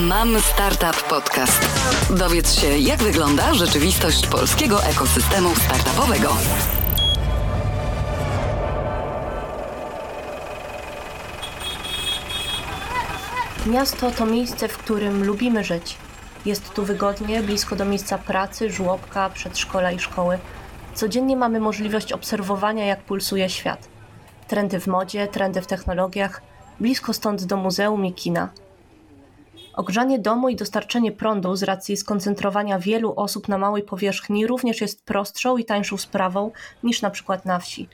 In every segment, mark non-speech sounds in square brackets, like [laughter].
Mam Startup Podcast. Dowiedz się, jak wygląda rzeczywistość polskiego ekosystemu startupowego. Miasto to miejsce, w którym lubimy żyć. Jest tu wygodnie, blisko do miejsca pracy, żłobka, przedszkola i szkoły. Codziennie mamy możliwość obserwowania, jak pulsuje świat. Trendy w modzie, trendy w technologiach, blisko stąd do muzeum i kina. Ogrzanie domu i dostarczenie prądu z racji skoncentrowania wielu osób na małej powierzchni również jest prostszą i tańszą sprawą niż na przykład na wsi.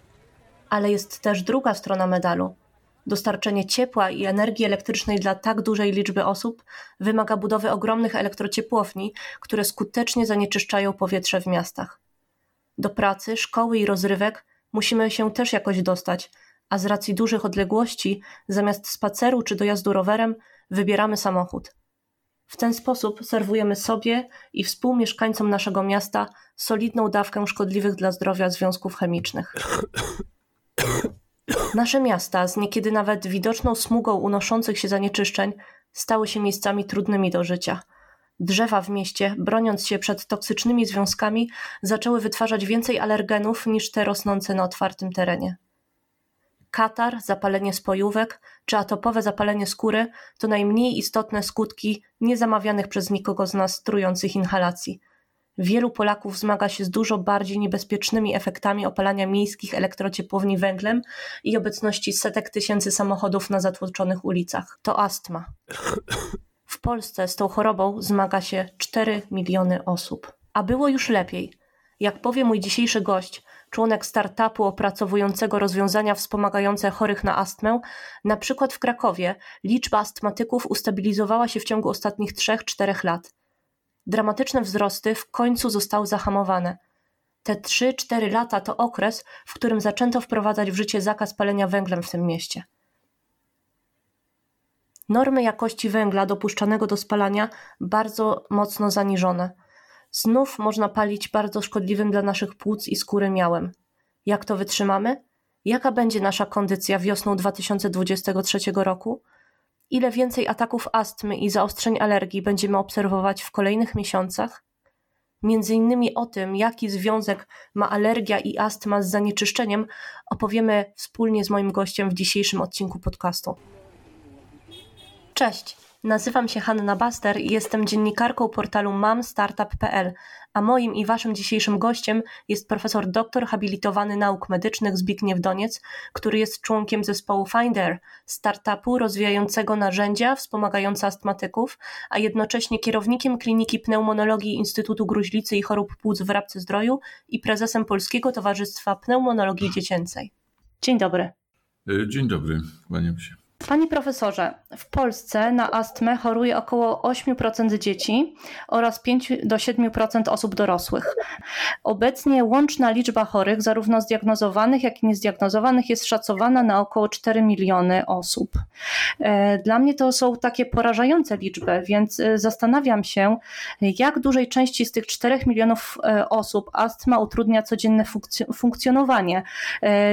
Ale jest też druga strona medalu. Dostarczenie ciepła i energii elektrycznej dla tak dużej liczby osób wymaga budowy ogromnych elektrociepłowni, które skutecznie zanieczyszczają powietrze w miastach. Do pracy, szkoły i rozrywek musimy się też jakoś dostać, a z racji dużych odległości, zamiast spaceru czy dojazdu rowerem, wybieramy samochód. W ten sposób serwujemy sobie i współmieszkańcom naszego miasta solidną dawkę szkodliwych dla zdrowia związków chemicznych. Nasze miasta, z niekiedy nawet widoczną smugą unoszących się zanieczyszczeń, stały się miejscami trudnymi do życia. Drzewa w mieście, broniąc się przed toksycznymi związkami, zaczęły wytwarzać więcej alergenów niż te rosnące na otwartym terenie. Katar, zapalenie spojówek czy atopowe zapalenie skóry to najmniej istotne skutki niezamawianych przez nikogo z nas trujących inhalacji. Wielu Polaków zmaga się z dużo bardziej niebezpiecznymi efektami opalania miejskich elektrociepłowni węglem i obecności setek tysięcy samochodów na zatłoczonych ulicach. To astma. W Polsce z tą chorobą zmaga się 4 miliony osób. A było już lepiej. Jak powie mój dzisiejszy gość, członek startupu opracowującego rozwiązania wspomagające chorych na astmę, na przykład w Krakowie liczba astmatyków ustabilizowała się w ciągu ostatnich 3-4 lat. Dramatyczne wzrosty w końcu zostały zahamowane. Te 3-4 lata to okres, w którym zaczęto wprowadzać w życie zakaz palenia węglem w tym mieście. Normy jakości węgla dopuszczanego do spalania bardzo mocno zaniżone – Znów można palić bardzo szkodliwym dla naszych płuc i skóry miałem. Jak to wytrzymamy? Jaka będzie nasza kondycja wiosną 2023 roku? Ile więcej ataków astmy i zaostrzeń alergii będziemy obserwować w kolejnych miesiącach? Między innymi o tym, jaki związek ma alergia i astma z zanieczyszczeniem, opowiemy wspólnie z moim gościem w dzisiejszym odcinku podcastu. Cześć! Nazywam się Hanna Baster i jestem dziennikarką portalu mamstartup.pl, a moim i waszym dzisiejszym gościem jest profesor doktor habilitowany nauk medycznych Zbigniew Doniec, który jest członkiem zespołu Finder, startupu rozwijającego narzędzia wspomagające astmatyków, a jednocześnie kierownikiem Kliniki Pneumonologii Instytutu Gruźlicy i Chorób Płuc w Rabce Zdroju i prezesem Polskiego Towarzystwa Pneumonologii Dziecięcej. Dzień dobry. Dzień dobry, kłaniam się. Panie profesorze, w Polsce na astmę choruje około 8% dzieci oraz 5 do 7% osób dorosłych. Obecnie łączna liczba chorych, zarówno zdiagnozowanych, jak i niezdiagnozowanych, jest szacowana na około 4 miliony osób. E, dla mnie to są takie porażające liczby, więc e, zastanawiam się, jak dużej części z tych 4 milionów e, osób astma utrudnia codzienne funkcjonowanie.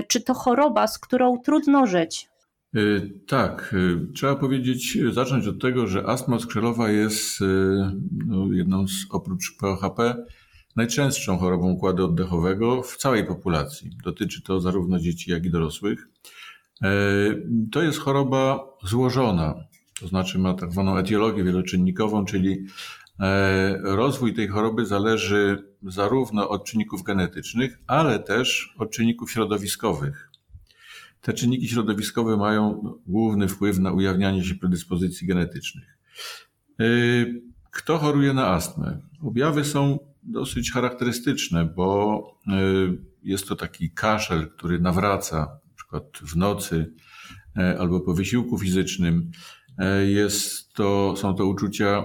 Czy to choroba, z którą trudno żyć? Y, tak, y, trzeba powiedzieć, zacząć od tego, że astma skrzelowa jest y, no, jedną z, oprócz POHP, najczęstszą chorobą układu oddechowego w całej populacji. Dotyczy to zarówno dzieci, jak i dorosłych. To jest choroba złożona, to znaczy ma tak zwaną etiologię wieloczynnikową, czyli rozwój tej choroby zależy zarówno od czynników genetycznych, ale też od czynników środowiskowych. Te czynniki środowiskowe mają główny wpływ na ujawnianie się predyspozycji genetycznych. Y, kto choruje na astmę? Objawy są dosyć charakterystyczne, bo y, jest to taki kaszel, który nawraca, na przykład w nocy y, albo po wysiłku fizycznym. Jest to, są to uczucia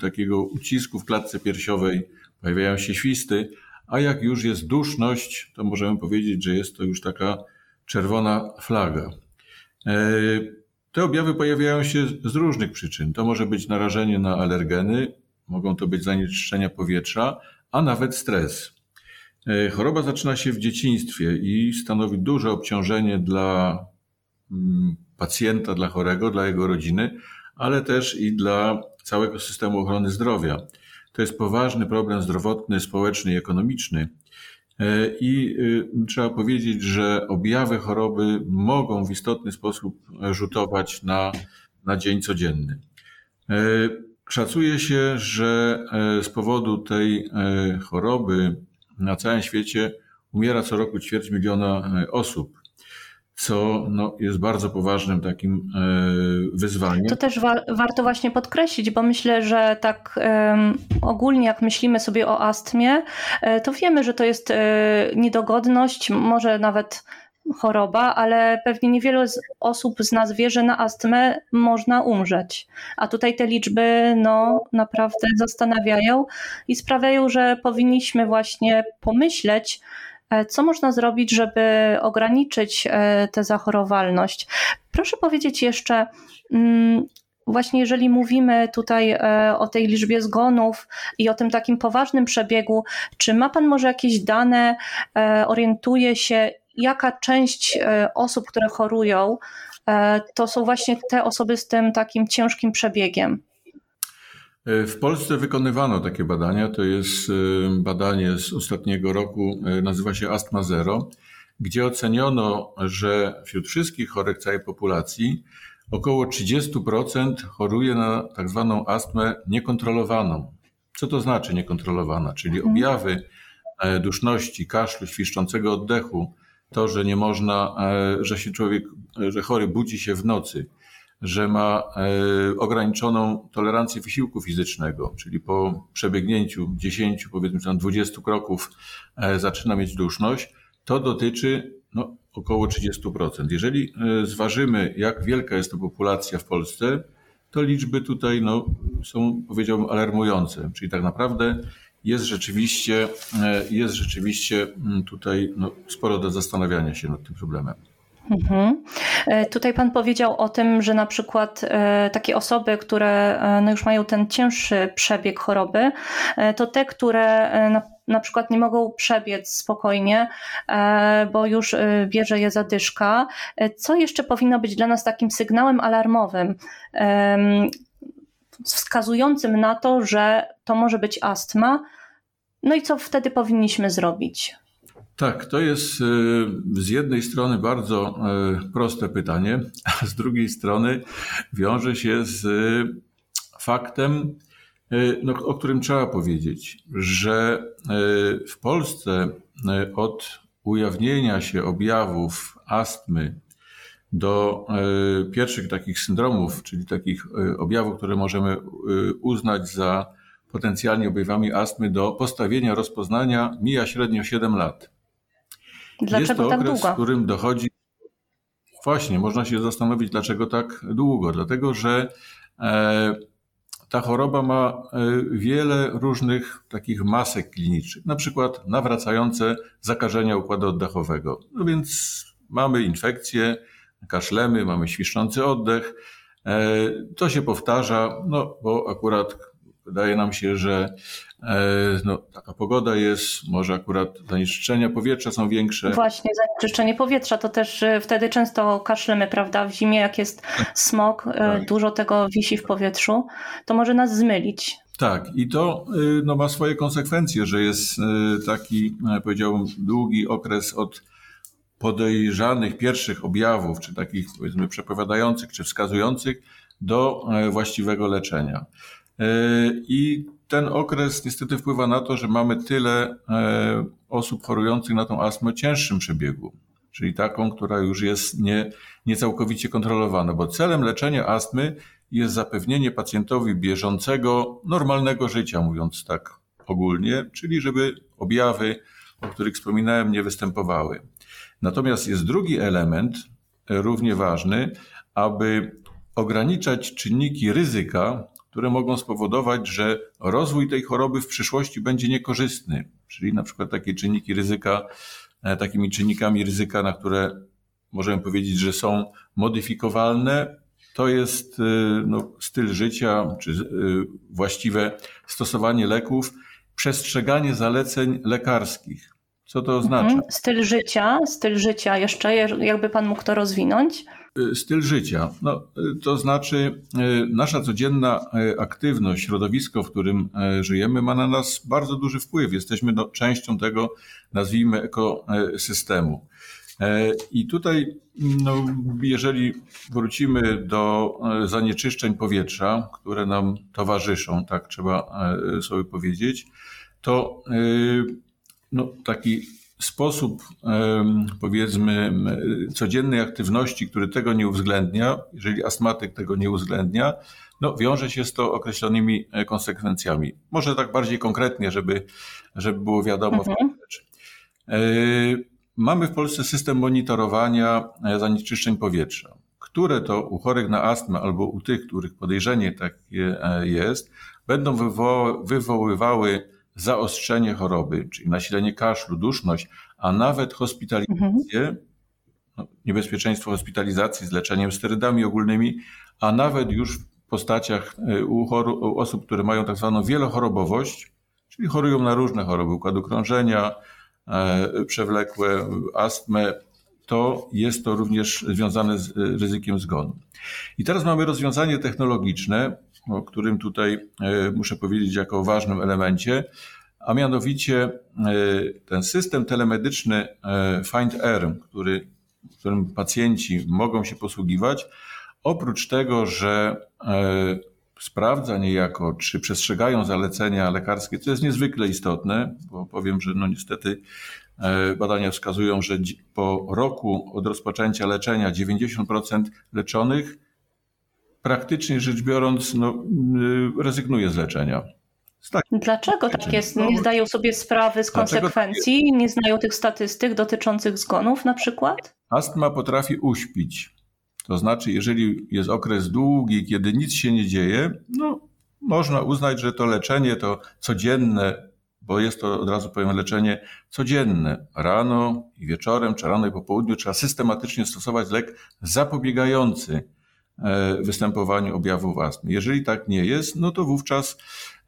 takiego ucisku w klatce piersiowej, pojawiają się świsty, a jak już jest duszność, to możemy powiedzieć, że jest to już taka czerwona flaga. E, te objawy pojawiają się z różnych przyczyn. To może być narażenie na alergeny, mogą to być zanieczyszczenia powietrza, a nawet stres. E, choroba zaczyna się w dzieciństwie i stanowi duże obciążenie dla mm, pacjenta, dla chorego, dla jego rodziny, ale też i dla całego systemu ochrony zdrowia. To jest poważny problem zdrowotny, społeczny i ekonomiczny. E, I y, trzeba powiedzieć, że objawy choroby mogą w istotny sposób rzutować na, na dzień codzienny. E, szacuje się, że e, z powodu tej choroby na całym świecie umiera co roku ćwierć miliona osób co no, jest bardzo poważnym takim e, wyzwaniem. To też wa warto właśnie podkreślić, bo myślę, że tak um, ogólnie jak myślimy sobie o astmie, e, to wiemy, że to jest e, niedogodność, może nawet choroba, ale pewnie niewiele z osób z nas wie, że na astmę można umrzeć. A tutaj te liczby no, naprawdę zastanawiają i sprawiają, że powinniśmy właśnie pomyśleć, co można zrobić, żeby ograniczyć e, tę zachorowalność? Proszę powiedzieć jeszcze, mm, właśnie jeżeli mówimy tutaj e, o tej liczbie zgonów i o tym takim poważnym przebiegu, czy ma Pan może jakieś dane, orientuje się, jaka część osób, które chorują, to są właśnie te osoby z tym takim ciężkim przebiegiem? E, w Polsce wykonywano takie badania. To jest e, badanie z ostatniego roku, e, nazywa się Astma Zero, gdzie oceniono, że wśród wszystkich chorych całej populacji około 30% choruje na tak zwaną astmę niekontrolowaną. Co to znaczy niekontrolowana? Czyli mhm. objawy duszności, kaszlu, świszczącego oddechu, to, że nie można, że się człowiek, że chory budzi się w nocy, że ma e, ograniczoną tolerancję wysiłku fizycznego, czyli po przebiegnięciu 10, powiedzmy tam 20 kroków e, zaczyna mieć duszność, to dotyczy no, około 30%. Jeżeli e, zważymy, jak wielka jest to populacja w Polsce, to liczby tutaj no, są, powiedziałbym, alarmujące. Czyli tak naprawdę jest rzeczywiście, jest rzeczywiście tutaj no, sporo do zastanawiania się nad tym problemem. Mhm. E, tutaj Pan powiedział o tym, że na przykład e, takie osoby, które e, no już mają ten cięższy przebieg choroby, to te, które na, na przykład nie mogą przebiec spokojnie, bo już bierze je zadyszka. Co jeszcze powinno być dla nas takim sygnałem alarmowym? Wskazującym na to, że to może być astma. No i co wtedy powinniśmy zrobić? Tak, to jest y, z jednej strony bardzo y, proste pytanie, [laughs] a z drugiej strony wiąże się z y, faktem, no, o którym trzeba powiedzieć, że w Polsce od ujawnienia się objawów astmy do pierwszych takich syndromów, czyli takich objawów, które możemy uznać za potencjalnie objawami astmy, do postawienia rozpoznania mija średnio 7 lat. Dlaczego jest to tak okres, długo? w którym dochodzi. Właśnie, można się zastanowić, dlaczego tak długo. Dlatego, że e, ta choroba ma e, wiele różnych takich masek klinicznych, na przykład nawracające zakażenia układu oddechowego. No więc mamy infekcję, kaszlemy, mamy świszczący oddech. E, to się powtarza, no bo akurat wydaje nam się, że no, taka pogoda jest, może akurat zanieczyszczenia powietrza są większe. Właśnie, zanieczyszczenie powietrza to też e, wtedy często kaszlemy, prawda? W zimie, jak jest smog, e, tak. dużo tego wisi w powietrzu, to może nas zmylić. Tak, i to no, ma swoje konsekwencje, że jest taki, powiedziałbym, długi okres od podejrzanych pierwszych objawów, czy takich powiedzmy przepowiadających, czy wskazujących do właściwego leczenia. I ten okres niestety wpływa na to, że mamy tyle e, osób chorujących na tą astmę cięższym przebiegu, czyli taką, która już jest nie, nie całkowicie kontrolowana, bo celem leczenia astmy jest zapewnienie pacjentowi bieżącego, normalnego życia, mówiąc tak ogólnie, czyli żeby objawy, o których wspominałem, nie występowały. Natomiast jest drugi element, e, równie ważny, aby ograniczać czynniki ryzyka, które mogą spowodować, że rozwój tej choroby w przyszłości będzie niekorzystny. Czyli na przykład takie czynniki ryzyka, e, takimi czynnikami ryzyka, na które możemy powiedzieć, że są modyfikowalne, to jest e, no, styl życia, czy e, właściwe stosowanie leków, przestrzeganie zaleceń lekarskich. Co to oznacza? Mhm. Styl życia, styl życia jeszcze, jakby Pan mógł to rozwinąć? Styl życia. No, to znaczy, nasza codzienna aktywność, środowisko, w którym żyjemy, ma na nas bardzo duży wpływ. Jesteśmy no, częścią tego, nazwijmy, ekosystemu. I tutaj, no, jeżeli wrócimy do zanieczyszczeń powietrza, które nam towarzyszą, tak trzeba sobie powiedzieć, to no, taki sposób, powiedzmy, codziennej aktywności, który tego nie uwzględnia, jeżeli astmatyk tego nie uwzględnia, no, wiąże się z to określonymi e, konsekwencjami. Może tak bardziej konkretnie, żeby, żeby było wiadomo mhm. E, mamy w Polsce system monitorowania e, zanieczyszczeń powietrza, które to u chorych na astmę albo u tych, których podejrzenie takie jest, będą wywoływały zaostrzenie choroby, czyli nasilenie kaszlu, duszność, a nawet hospitalizację, mhm. no, niebezpieczeństwo hospitalizacji z leczeniem sterydami ogólnymi, a nawet już w postaciach e, u, u osób, które mają tak zwaną wielochorobowość, czyli chorują na różne choroby układu krążenia, e, przewlekłe, astmę, to jest to również związane z e, ryzykiem zgonu. I teraz mamy rozwiązanie technologiczne, o którym tutaj e, muszę powiedzieć jako o ważnym elemencie, a mianowicie e, ten system telemedyczny e, Find Air, który, którym pacjenci mogą się posługiwać, oprócz tego, że sprawdza niejako, czy przestrzegają zalecenia lekarskie, co jest niezwykle istotne, bo powiem, że no niestety badania wskazują, że po roku od rozpoczęcia leczenia 90% leczonych praktycznie rzecz biorąc, no, y, rezygnuje z leczenia. Tak. Dlaczego tak jest? Nie zdają sobie sprawy z konsekwencji, nie znają tych statystyk dotyczących zgonów na przykład? Astma potrafi uśpić. To znaczy, jeżeli jest okres długi, kiedy nic się nie dzieje, no można uznać, że to leczenie to codzienne, bo jest to od razu powiem leczenie codzienne. Rano i wieczorem, czy rano i po południu trzeba systematycznie stosować lek zapobiegający występowaniu objawów astmy. Jeżeli tak nie jest, no to wówczas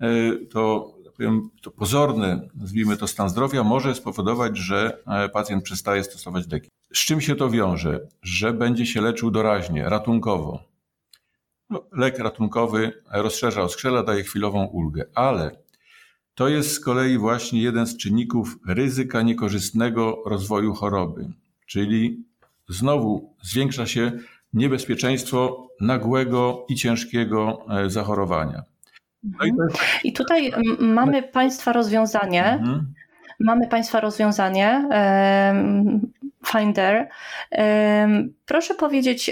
e, to, powiem, to pozorny, nazwijmy to stan zdrowia, może spowodować, że e, pacjent przestaje stosować leki. Z czym się to wiąże? Że będzie się leczył doraźnie, ratunkowo. No, lek ratunkowy rozszerza oskrzela, daje chwilową ulgę, ale to jest z kolei właśnie jeden z czynników ryzyka niekorzystnego rozwoju choroby, czyli znowu zwiększa się niebezpieczeństwo nagłego i ciężkiego e, zachorowania. No i, I, tutaj mamy Państwa rozwiązanie. Mhm. Mamy Państwa rozwiązanie Finder. Proszę powiedzieć,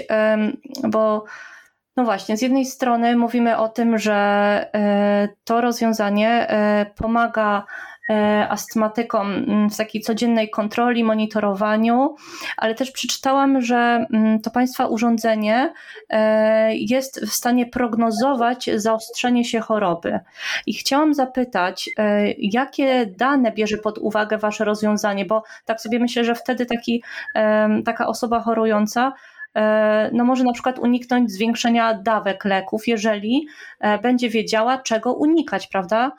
bo no właśnie, z jednej strony mówimy o tym, że e, to rozwiązanie e, pomaga astmatykom mm, w takiej codziennej kontroli, monitorowaniu, ale też przeczytałam, że mm, to Państwa urządzenie e, jest w stanie prognozować zaostrzenie się choroby. I chciałam zapytać, e, jakie dane bierze pod uwagę Wasze rozwiązanie, bo tak sobie myślę, że wtedy taki, taka osoba chorująca no może na przykład uniknąć zwiększenia dawek leków, jeżeli będzie wiedziała, czego unikać, prawda?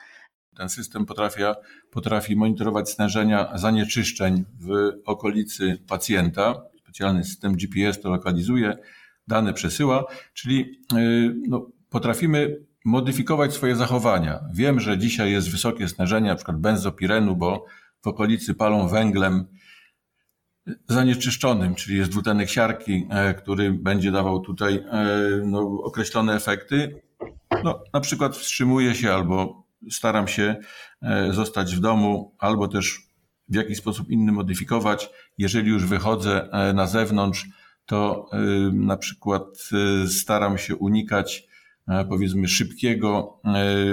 Ten system potrafi, potrafi monitorować stężenia zanieczyszczeń w okolicy pacjenta. Specjalny system GPS to lokalizuje, dane przesyła, czyli y, no, potrafimy modyfikować swoje zachowania. Wiem, że dzisiaj jest wysokie stężenie, przykład benzopirenu, bo w okolicy palą węglem zanieczyszczonym, czyli jest dwutlenek siarki, e, który będzie dawał tutaj e, no, określone efekty. No, na przykład wstrzymuje się albo staram się e, zostać w domu albo też w jakiś sposób inny modyfikować. Jeżeli już wychodzę e, na zewnątrz, to e, na przykład staram się unikać powiedzmy szybkiego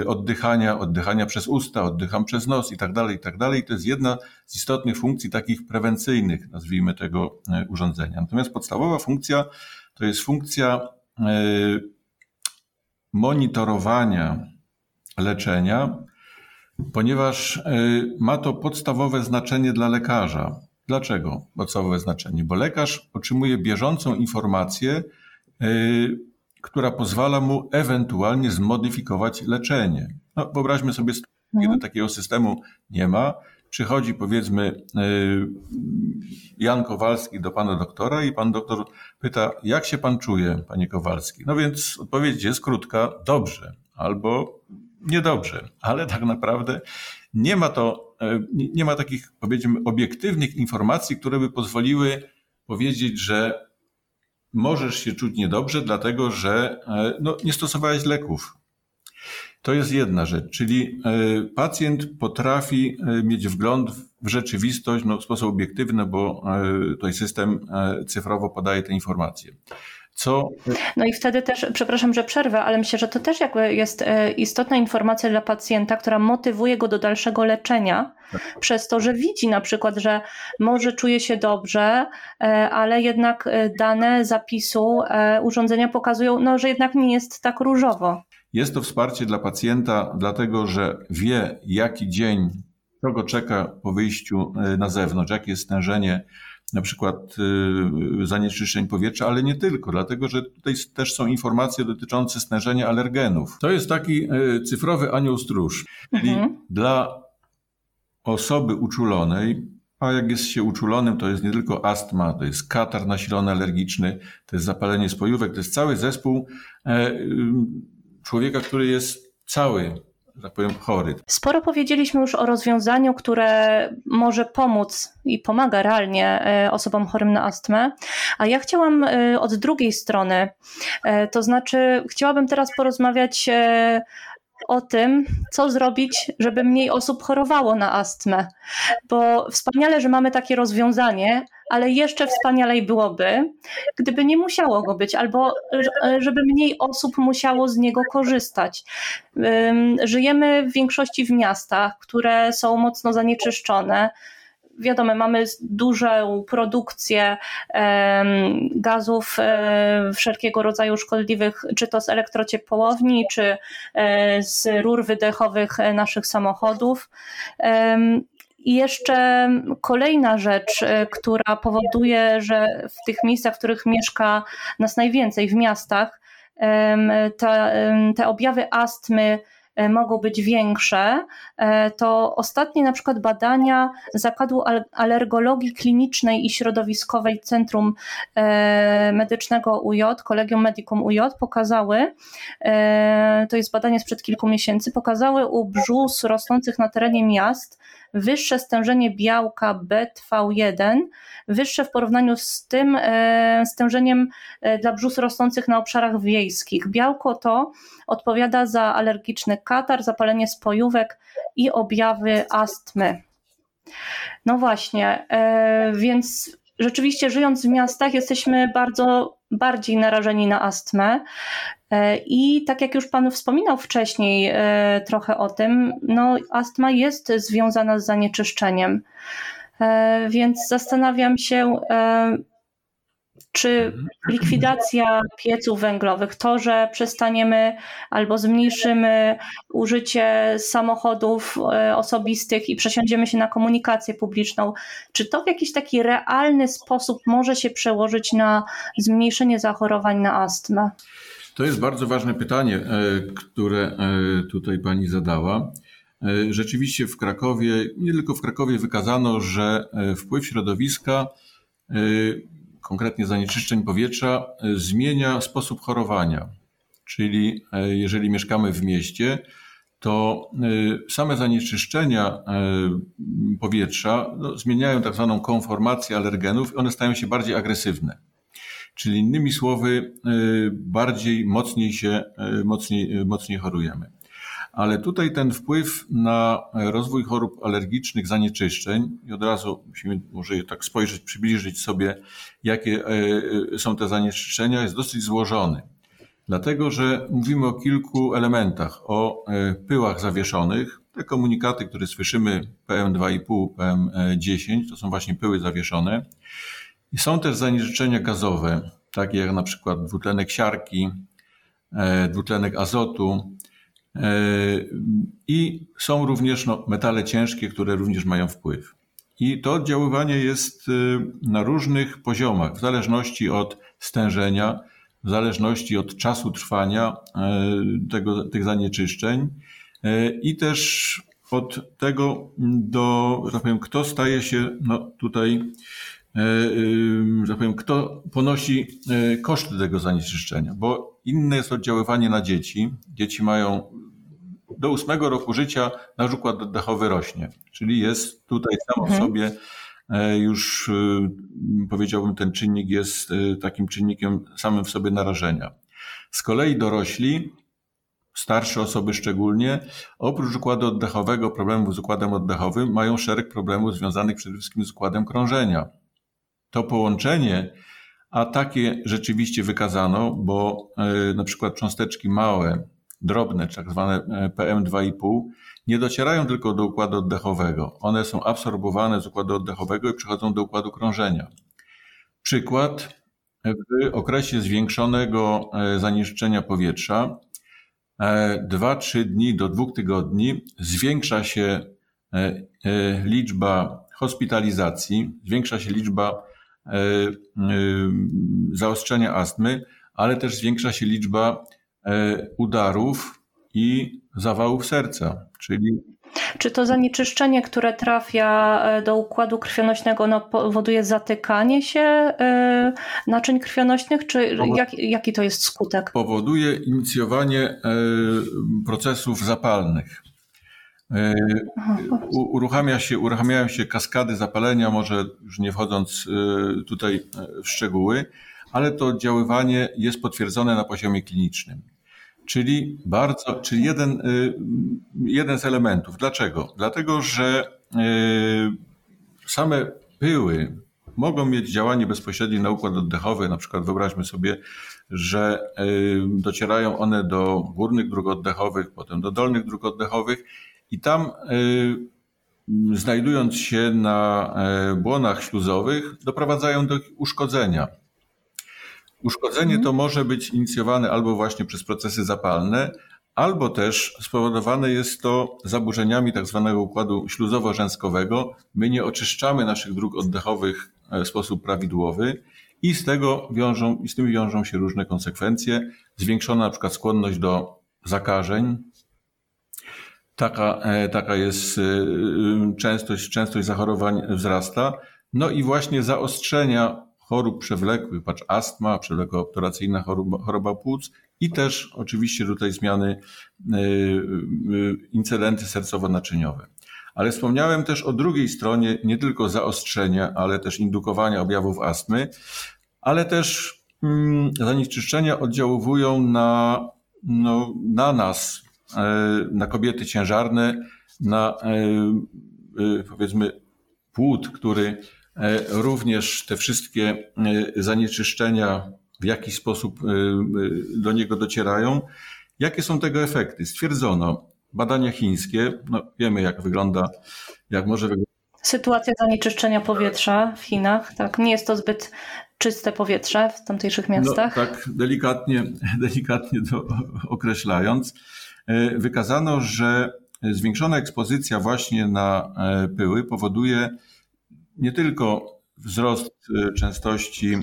oddychania, oddychania przez usta, oddycham przez nos i tak dalej, i tak dalej. To jest jedna z istotnych funkcji takich prewencyjnych, nazwijmy tego urządzenia. Natomiast podstawowa funkcja to jest funkcja monitorowania leczenia, ponieważ y, ma to podstawowe znaczenie dla lekarza. Dlaczego podstawowe znaczenie? Bo lekarz otrzymuje bieżącą informację, y, która pozwala mu ewentualnie zmodyfikować leczenie. No, wyobraźmy sobie, kiedy mhm. takiego systemu nie ma, przychodzi powiedzmy Jan Kowalski do pana doktora i pan doktor pyta, jak się pan czuje, panie Kowalski? No więc odpowiedź jest krótka, dobrze albo niedobrze, ale tak naprawdę nie ma to, nie ma takich powiedzmy obiektywnych informacji, które by pozwoliły powiedzieć, że możesz się czuć niedobrze, dlatego że no, nie stosowałeś leków. To jest jedna rzecz, czyli e, pacjent potrafi e, mieć wgląd w rzeczywistość no, w sposób obiektywny, bo e, tutaj system cyfrowo podaje te informacje. Co... No i wtedy też, przepraszam, że przerwę, ale myślę, że to też jakby jest istotna informacja dla pacjenta, która motywuje go do dalszego leczenia, tak. przez to, że widzi na przykład, że może czuje się dobrze, ale jednak dane zapisu urządzenia pokazują, no, że jednak nie jest tak różowo. Jest to wsparcie dla pacjenta, dlatego że wie, jaki dzień, co go czeka po wyjściu e, na zewnątrz, jakie jest stężenie na przykład e, zanieczyszczeń powietrza, ale nie tylko, dlatego że tutaj też są informacje dotyczące stężenia alergenów. To jest taki e, cyfrowy anioł stróż. Czyli mhm. dla osoby uczulonej, a jak jest się uczulonym, to jest nie tylko astma, to jest katar nasilony alergiczny, to jest zapalenie spojówek, to jest cały zespół człowieka, który jest cały, tak powiem, chory. Sporo powiedzieliśmy już o rozwiązaniu, które może pomóc i pomaga realnie e, osobom chorym na astmę, a ja chciałam e, od drugiej strony, e, to znaczy chciałabym teraz porozmawiać o tym, co zrobić, żeby mniej osób chorowało na astmę. Bo wspaniale, że mamy takie rozwiązanie, ale jeszcze wspanialej byłoby, gdyby nie musiało go być, albo żeby mniej osób musiało z niego korzystać. Żyjemy w większości w miastach, które są mocno zanieczyszczone wiadomo, mamy dużą produkcję gazów e, wszelkiego rodzaju szkodliwych, czy to z elektrociepłowni, czy e, z rur wydechowych naszych samochodów. I jeszcze kolejna rzecz, e, która powoduje, że w tych miejscach, w których mieszka nas najwięcej, w miastach, te, te objawy astmy E, mogą być większe, e, to ostatnie na przykład badania Zakładu Alergologii Klinicznej i Środowiskowej Centrum Medycznego UJ, Kolegium Medicum UJ pokazały, to jest badanie sprzed kilku miesięcy, pokazały u brzus rosnących na terenie miast wyższe stężenie białka BTV1, wyższe w porównaniu z tym stężeniem dla brzus rosnących na obszarach wiejskich. Białko to odpowiada za alergiczny katar, zapalenie spojówek i objawy astmy. No właśnie, e, więc rzeczywiście żyjąc w miastach jesteśmy bardzo bardziej narażeni na astmę. E, I tak jak już Pan wspominał wcześniej e, trochę o tym, no astma jest związana z zanieczyszczeniem. Więc zastanawiam się, czy likwidacja pieców węglowych, to, że przestaniemy albo zmniejszymy użycie samochodów e, osobistych i przesiądziemy się na komunikację publiczną, czy to w jakiś taki realny sposób może się przełożyć na zmniejszenie zachorowań na astmę? To jest bardzo ważne pytanie, e, które e, tutaj pani zadała. Rzeczywiście w Krakowie, nie tylko w Krakowie, wykazano, że wpływ środowiska konkretnie zanieczyszczeń powietrza, e, zmienia sposób chorowania. Czyli e, jeżeli mieszkamy w mieście, to e, same zanieczyszczenia powietrza no, zmieniają tak zwaną konformację alergenów i one stają się bardziej agresywne. Czyli innymi słowy, bardziej, mocniej się, mocniej, mocniej chorujemy ale tutaj ten wpływ na rozwój chorób alergicznych, zanieczyszczeń, i od razu musimy może tak spojrzeć, przybliżyć sobie, jakie e, e, są te zanieczyszczenia, jest dosyć złożony. Dlatego, że mówimy o kilku elementach, o e, pyłach zawieszonych. Te komunikaty, które słyszymy PM2,5, PM10, to są właśnie pyły zawieszone. Są też zanieczyszczenia gazowe, takie jak na przykład dwutlenek siarki, dwutlenek azotu, i są również no, metale ciężkie, które również mają wpływ. I to oddziaływanie jest y, na różnych poziomach, w zależności od stężenia, w zależności od czasu trwania tego, tych zanieczyszczeń i też od tego do, tak powiem, kto staje się no, tutaj, że tak powiem, kto ponosi koszty tego zanieczyszczenia, bo inne jest oddziaływanie na dzieci. Dzieci mają do ósmego roku życia nasz układ oddechowy rośnie, czyli jest tutaj sam mhm. sobie e, już e, powiedziałbym ten czynnik jest e, takim czynnikiem samym w sobie narażenia. Z kolei dorośli, starsze osoby szczególnie, oprócz układu oddechowego, problemów z układem oddechowym, mają szereg problemów związanych przede wszystkim z układem krążenia. To połączenie, a takie rzeczywiście wykazano, bo na przykład cząsteczki małe, drobne, tak zwane e, PM2,5, nie docierają tylko do układu oddechowego. One są absorbowane z układu oddechowego i przechodzą do układu krążenia. Przykład, w okresie zwiększonego e, zanieczyszczenia powietrza 2-3 e, dni do 2 tygodni zwiększa się liczba hospitalizacji, zwiększa się liczba zaostrzenia astmy, ale też zwiększa się liczba E, udarów i zawałów serca, czyli czy to zanieczyszczenie, które trafia e, do układu krwionośnego, no, powoduje zatykanie się e, naczyń krwionośnych, czy jak, jaki to jest skutek? Powoduje inicjowanie procesów zapalnych. Uruchamia się, uruchamiają się kaskady zapalenia, może już nie wchodząc tutaj w szczegóły, ale to oddziaływanie jest potwierdzone na poziomie klinicznym. Czyli bardzo, czyli jeden, y, jeden z elementów. Dlaczego? Dlatego, że y, same pyły mogą mieć działanie bezpośrednie na układ oddechowy. Na przykład wyobraźmy sobie, że y, docierają one do górnych dróg oddechowych, potem do dolnych dróg oddechowych i tam znajdując się na błonach śluzowych doprowadzają do uszkodzenia. Uszkodzenie to mhm. może być inicjowane albo właśnie przez procesy zapalne, albo też spowodowane jest to zaburzeniami tak zwanego układu śluzowo-rzęskowego. My nie oczyszczamy naszych dróg oddechowych e, w sposób prawidłowy i z tego wiążą, i z tym wiążą się różne konsekwencje. Zwiększona na przykład skłonność do zakażeń. Taka, e, taka jest e, częstość, częstość zachorowań wzrasta. No i właśnie zaostrzenia chorób przewlekłych, patrz astma, przewlekła obturacyjna choroba, choroba płuc i też oczywiście tutaj zmiany, y, incydenty sercowo-naczyniowe. Ale wspomniałem też o drugiej stronie nie tylko zaostrzenia, ale też indukowania objawów astmy, ale też mm, zanieczyszczenia oddziaływują na, no, na nas, e, na kobiety ciężarne, na e, e, powiedzmy płód, który E, również te wszystkie e, zanieczyszczenia w jakiś sposób e, do niego docierają. Jakie są tego efekty? Stwierdzono, badania chińskie, no wiemy jak wygląda, jak może wyglądać. Sytuacja zanieczyszczenia powietrza w Chinach, tak, nie jest to zbyt czyste powietrze w tamtejszych no, miastach. No, tak, delikatnie, [laughs] delikatnie to określając, wykazano, że zwiększona ekspozycja właśnie na pyły powoduje nie tylko wzrost e, częstości e,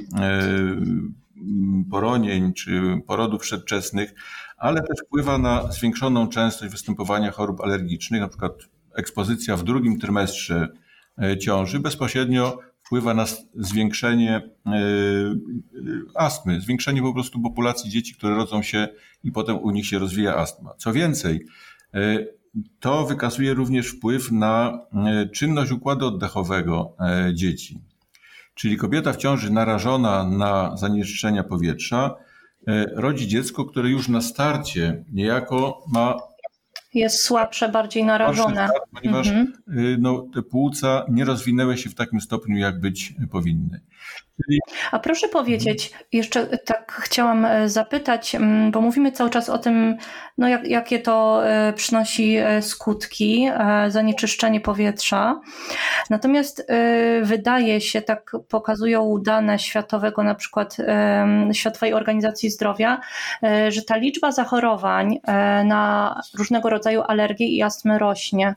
poronień czy porodów przedwczesnych, ale też wpływa na zwiększoną częstość występowania chorób alergicznych, na przykład ekspozycja w drugim trymestrze e, ciąży bezpośrednio wpływa na zwiększenie astmy, zwiększenie po prostu populacji dzieci, które rodzą się i potem u nich się rozwija astma. Co więcej, to wykazuje również wpływ na e, czynność układu oddechowego e, dzieci. Czyli kobieta w ciąży narażona na zanieczyszczenia powietrza e, rodzi dziecko, które już na starcie niejako ma jest słabsze, bardziej narażone. Start, ponieważ mhm. no, te płuca nie rozwinęły się w takim stopniu, jak być powinny. A proszę powiedzieć, jeszcze tak chciałam e, zapytać, mm, bo mówimy cały czas o tym, no jak, jakie to e, przynosi e, skutki, zanieczyszczenie powietrza. Natomiast wydaje się, tak pokazują dane światowego, na przykład Światowej Organizacji Zdrowia, że ta liczba zachorowań na różnego rodzaju alergie i astmy rośnie.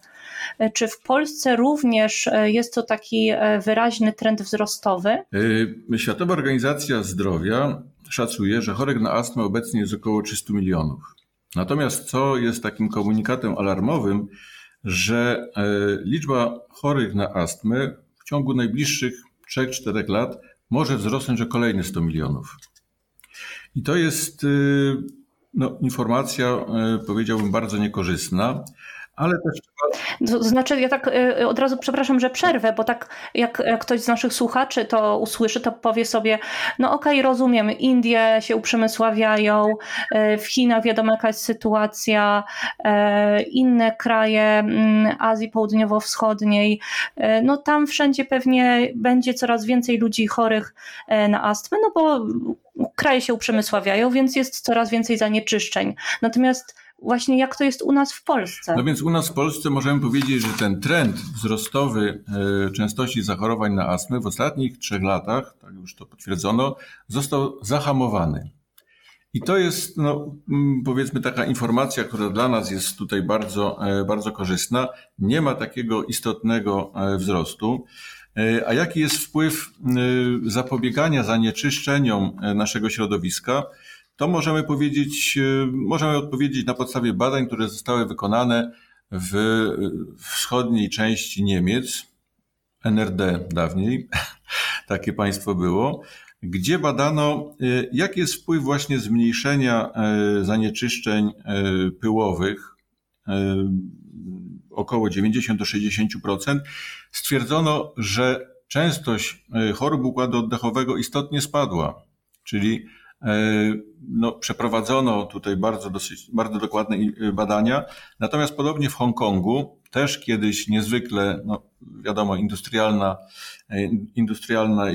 Czy w Polsce również jest to taki wyraźny trend wzrostowy? Y, Światowa Organizacja Zdrowia szacuje, że chorych na astmę obecnie jest około 300 milionów. Natomiast co jest takim komunikatem alarmowym, że liczba chorych na astmę w ciągu najbliższych 3-4 lat może wzrosnąć o kolejne 100 milionów. I to jest no, informacja, powiedziałbym, bardzo niekorzystna, ale też to znaczy, ja tak y, od razu przepraszam, że przerwę, bo tak jak, ktoś z naszych słuchaczy to usłyszy, to powie sobie, no okej, okay, rozumiem, Indie się uprzemysławiają, y, w Chinach wiadomo jaka jest sytuacja, inne kraje mm, Azji Południowo-Wschodniej, no tam wszędzie pewnie będzie coraz więcej ludzi chorych na astmę, no bo kraje się uprzemysławiają, więc jest coraz więcej zanieczyszczeń. Natomiast właśnie jak to jest u nas w Polsce. No więc u nas w Polsce możemy powiedzieć, że ten trend wzrostowy e, częstości zachorowań na astmę w ostatnich trzech latach, tak już to potwierdzono, został zahamowany. I to jest, no, mm, powiedzmy, taka informacja, która dla nas jest tutaj bardzo, e, bardzo korzystna. Nie ma takiego istotnego e, wzrostu. A jaki jest wpływ zapobiegania zanieczyszczeniom naszego środowiska? To możemy powiedzieć, e, możemy odpowiedzieć na podstawie badań, które zostały wykonane w wschodniej części Niemiec, NRD dawniej, [laughs] takie państwo było, gdzie badano, e, jaki jest wpływ właśnie zmniejszenia e, zanieczyszczeń pyłowych, około 90 do 60%. Stwierdzono, że częstość chorób układu oddechowego istotnie spadła, czyli E, no, przeprowadzono tutaj bardzo, dosyć, bardzo dokładne badania. Natomiast podobnie w Hongkongu, też kiedyś niezwykle, no, wiadomo, industrialna, e, industrialna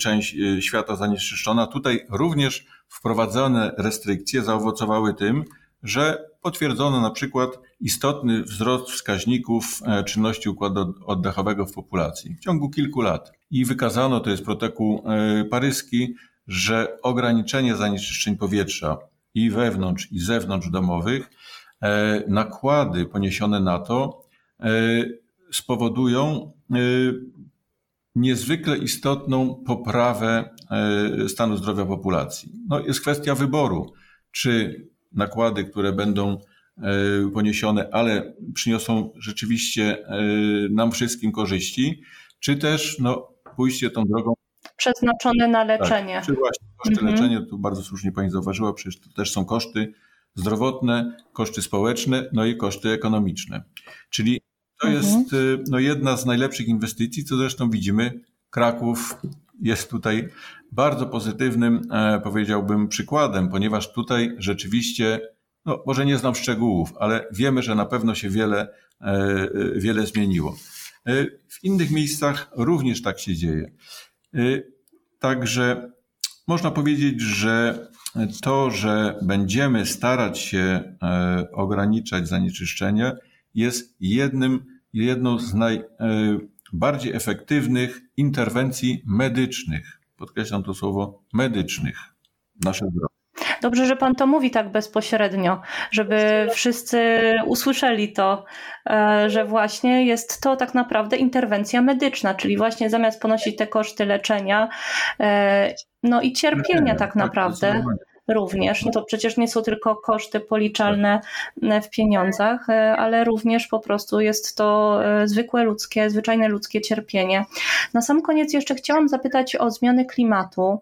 część e, świata zanieczyszczona, tutaj również wprowadzone restrykcje zaowocowały tym, że potwierdzono na przykład istotny wzrost wskaźników czynności układu oddechowego w populacji w ciągu kilku lat. I wykazano, to jest protokół paryski, że ograniczenie zanieczyszczeń powietrza i wewnątrz, i zewnątrz domowych, e, nakłady poniesione na to e, spowodują e, niezwykle istotną poprawę stanu zdrowia populacji. No, jest kwestia wyboru, czy nakłady, które będą poniesione, ale przyniosą rzeczywiście nam wszystkim korzyści, czy też no, pójście tą drogą przeznaczone na tak, leczenie. Tak, czy właśnie koszty mhm. leczenia, tu bardzo słusznie Pani zauważyła, przecież to też są koszty zdrowotne, koszty społeczne, no i koszty ekonomiczne. Czyli to mhm. jest y, no, jedna z najlepszych inwestycji, co zresztą widzimy. Kraków jest tutaj bardzo pozytywnym, e, powiedziałbym, przykładem, ponieważ tutaj rzeczywiście, no może nie znam szczegółów, ale wiemy, że na pewno się wiele, e, e, wiele zmieniło. W innych miejscach również tak się dzieje. Y, także można powiedzieć, że to, że będziemy starać się e, ograniczać zanieczyszczenie, jest jednym, jedną z najbardziej e, efektywnych interwencji medycznych. Podkreślam to słowo medycznych w naszym zdrowiu. Dobrze, że Pan to mówi tak bezpośrednio, żeby wszyscy usłyszeli to, e, że właśnie jest to tak naprawdę interwencja medyczna, czyli właśnie zamiast ponosić te koszty leczenia, e, no i cierpienia tak, tak naprawdę również. No to przecież nie są tylko koszty policzalne e, w pieniądzach, e, ale również po prostu jest to e, zwykłe ludzkie, zwyczajne ludzkie cierpienie. Na sam koniec jeszcze chciałam zapytać o zmiany klimatu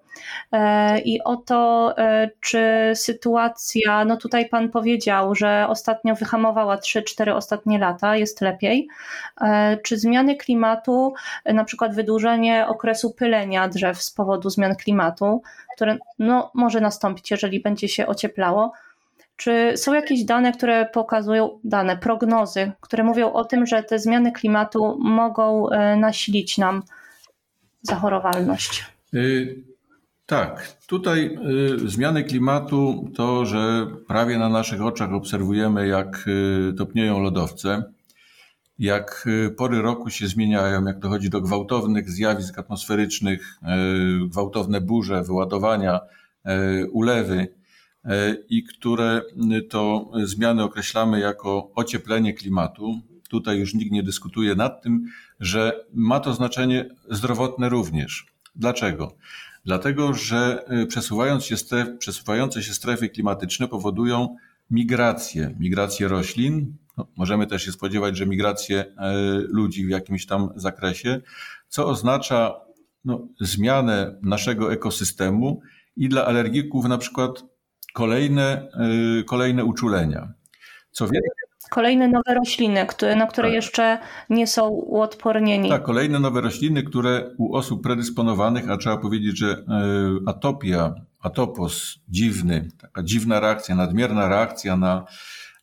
i o to, czy sytuacja, no tutaj Pan powiedział, że ostatnio wyhamowała 3-4 ostatnie lata, jest lepiej. Czy zmiany klimatu, na przykład wydłużenie okresu pylenia drzew z powodu zmian klimatu, które no, może nastąpić, jeżeli będzie się ocieplało. Czy są jakieś dane, które pokazują, dane, prognozy, które mówią o tym, że te zmiany klimatu mogą e, nasilić nam zachorowalność? Y tak, tutaj y, zmiany klimatu to, że prawie na naszych oczach obserwujemy, jak y, topnieją lodowce, jak pory roku się zmieniają, jak dochodzi do gwałtownych zjawisk atmosferycznych, gwałtowne burze, wyładowania, ulewy i które to zmiany określamy jako ocieplenie klimatu. Tutaj już nikt nie dyskutuje nad tym, że ma to znaczenie zdrowotne również. Dlaczego? Dlatego, że przesuwając się stref, przesuwające się strefy klimatyczne powodują migrację, migrację roślin, No, możemy też się spodziewać, że migrację ludzi w jakimś tam zakresie, co oznacza no, zmianę naszego ekosystemu i dla alergików na przykład kolejne, kolejne uczulenia. Co więcej, Kolejne nowe rośliny, które, na które tak. jeszcze nie są uodpornieni. Tak, kolejne nowe rośliny, które u osób predysponowanych, a trzeba powiedzieć, że e, atopia, atopos dziwny, taka dziwna reakcja, nadmierna reakcja na,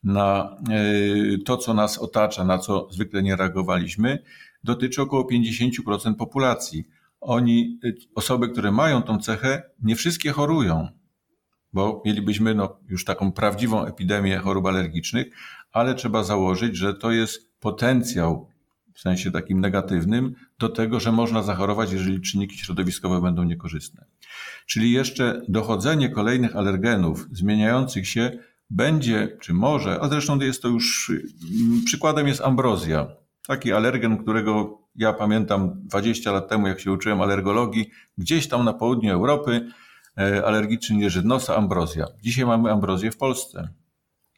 na e, to, co nas otacza, na co zwykle nie reagowaliśmy, dotyczy około 50% populacji. Oni, e, osoby, które mają tą cechę, nie wszystkie chorują bo mielibyśmy no, już taką prawdziwą epidemię chorób alergicznych, ale trzeba założyć, że to jest potencjał w sensie takim negatywnym do tego, że można zachorować, jeżeli czynniki środowiskowe będą niekorzystne. Czyli jeszcze dochodzenie kolejnych alergenów zmieniających się będzie, czy może, a zresztą jest to już, mm, przykładem jest ambrozja. Taki alergen, którego ja pamiętam 20 lat temu, jak się uczyłem alergologii, gdzieś tam na południu Europy, e, alergiczny jeżyd nosa, ambrozja. Dzisiaj mamy ambrozję w Polsce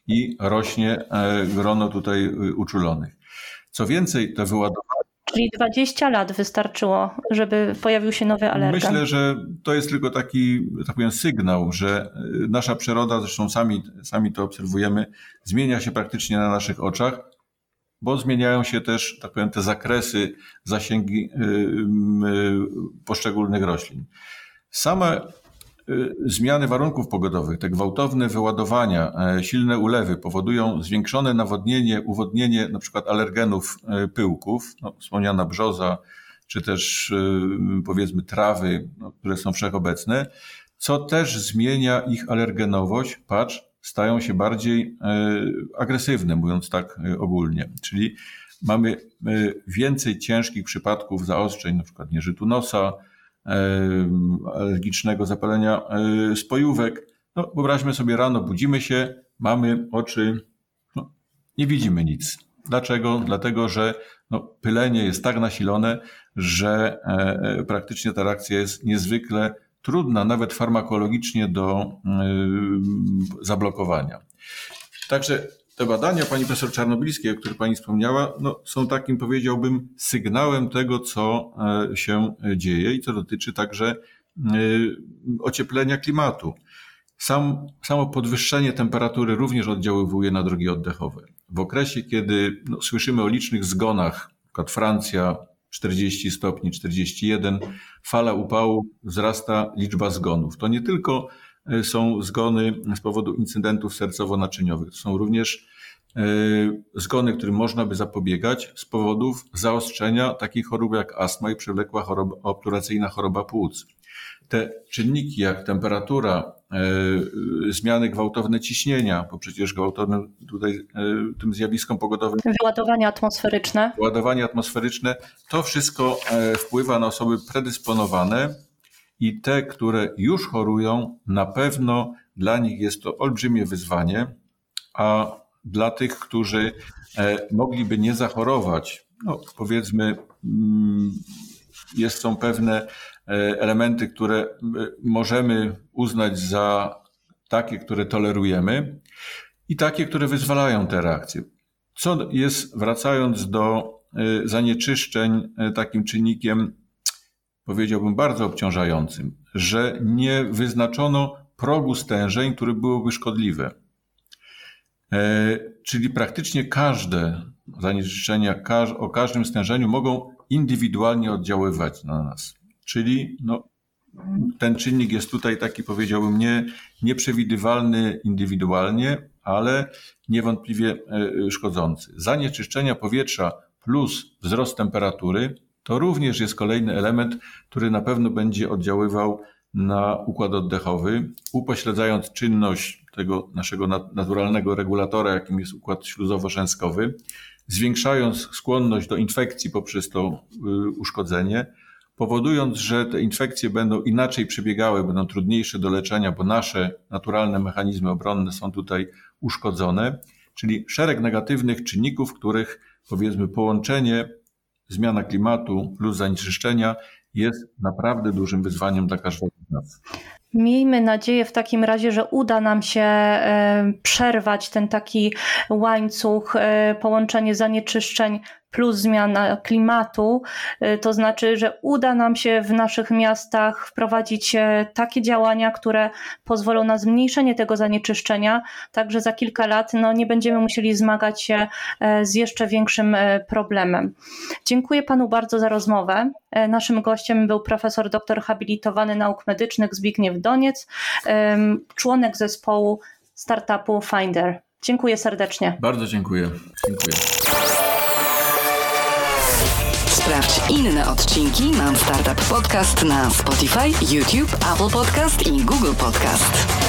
i rośnie e, grono tutaj y, uczulonych. Co więcej, to wyładowanie. Czyli 20 lat wystarczyło, żeby pojawił się nowy alergen. Myślę, że to jest tylko taki, tak powiem, sygnał, że y, nasza przyroda, zresztą sami, sami to obserwujemy, zmienia się praktycznie na naszych oczach, bo zmieniają się też, tak powiem, te zakresy, zasięgi y, poszczególnych roślin. Same Y, zmiany warunków pogodowych, te gwałtowne wyładowania, e, silne ulewy powodują zwiększone nawodnienie, uwodnienie na przykład alergenów e, pyłków, no, wspomniana brzoza, czy też y, powiedzmy trawy, no, które są wszechobecne, co też zmienia ich alergenowość, patrz, stają się bardziej e, agresywne, mówiąc tak ogólnie. Czyli mamy więcej ciężkich przypadków zaostrzeń, na przykład nieżytu nosa, alergicznego zapalenia e, spojówek. No, wyobraźmy sobie rano, budzimy się, mamy oczy, no, nie widzimy nic. Dlaczego? Dlatego, że no, pylenie jest tak nasilone, że e, e, praktycznie ta reakcja jest niezwykle trudna, nawet farmakologicznie do zablokowania. Także te badania pani profesor Czarnobilskiej, o których pani wspomniała, no, są takim, powiedziałbym, sygnałem tego, co e, się dzieje i co dotyczy także e, ocieplenia klimatu. Sam, samo podwyższenie temperatury również oddziaływuje na drogi oddechowe. W okresie, kiedy no, słyszymy o licznych zgonach, np. Francja 40 stopni, 41, fala upału, wzrasta liczba zgonów. To nie tylko E, są zgony z powodu incydentów sercowo-naczyniowych. To są również e, zgony, którym można by zapobiegać z powodów zaostrzenia takich chorób jak astma i przewlekła choroba, obturacyjna choroba płuc. Te czynniki jak temperatura, zmiany gwałtowne ciśnienia, bo przecież gwałtownym tutaj tym zjawiskom pogodowym. Wyładowania atmosferyczne. Wyładowania atmosferyczne, to wszystko wpływa na osoby predysponowane i te, które już chorują, na pewno dla nich jest to olbrzymie wyzwanie, a dla tych, którzy e, mogliby nie zachorować, no powiedzmy, mm, jest, są pewne e, elementy, które e, możemy uznać za takie, które tolerujemy i takie, które wyzwalają te reakcje. Co jest, wracając do zanieczyszczeń, takim czynnikiem powiedziałbym, bardzo obciążającym, że nie wyznaczono progu stężeń, które byłoby szkodliwe. E, czyli praktycznie każde zanieczyszczenia o każdym stężeniu mogą indywidualnie oddziaływać na nas. Czyli no, ten czynnik jest tutaj taki, powiedziałbym, nie, nieprzewidywalny indywidualnie, ale niewątpliwie e, szkodzący. Zanieczyszczenia powietrza plus wzrost temperatury to również jest kolejny element, który na pewno będzie oddziaływał na układ oddechowy, upośledzając czynność tego naszego naturalnego regulatora, jakim jest układ śluzowo-szęskowy, zwiększając skłonność do infekcji poprzez to y, uszkodzenie, powodując, że te infekcje będą inaczej przebiegały, będą trudniejsze do leczenia, bo nasze naturalne mechanizmy obronne są tutaj uszkodzone, czyli szereg negatywnych czynników, których powiedzmy połączenie zmiana klimatu plus zanieczyszczenia jest naprawdę dużym wyzwaniem dla każdego z nas. Miejmy nadzieję w takim razie, że uda nam się e, przerwać ten taki łańcuch, e, połączenie zanieczyszczeń plus zmiana klimatu, y, to znaczy, że uda nam się w naszych miastach wprowadzić e, takie działania, które pozwolą na zmniejszenie tego zanieczyszczenia, tak że za kilka lat no, nie będziemy musieli zmagać się e, z jeszcze większym e, problemem. Dziękuję panu bardzo za rozmowę. Naszym gościem był profesor doktor habilitowany nauk medycznych Zbigniew Doniec, członek zespołu startupu Finder. Dziękuję serdecznie. Bardzo dziękuję. Dziękuję. Sprawdź inne odcinki Mam Startup Podcast na Spotify, YouTube, Apple Podcast i Google Podcast.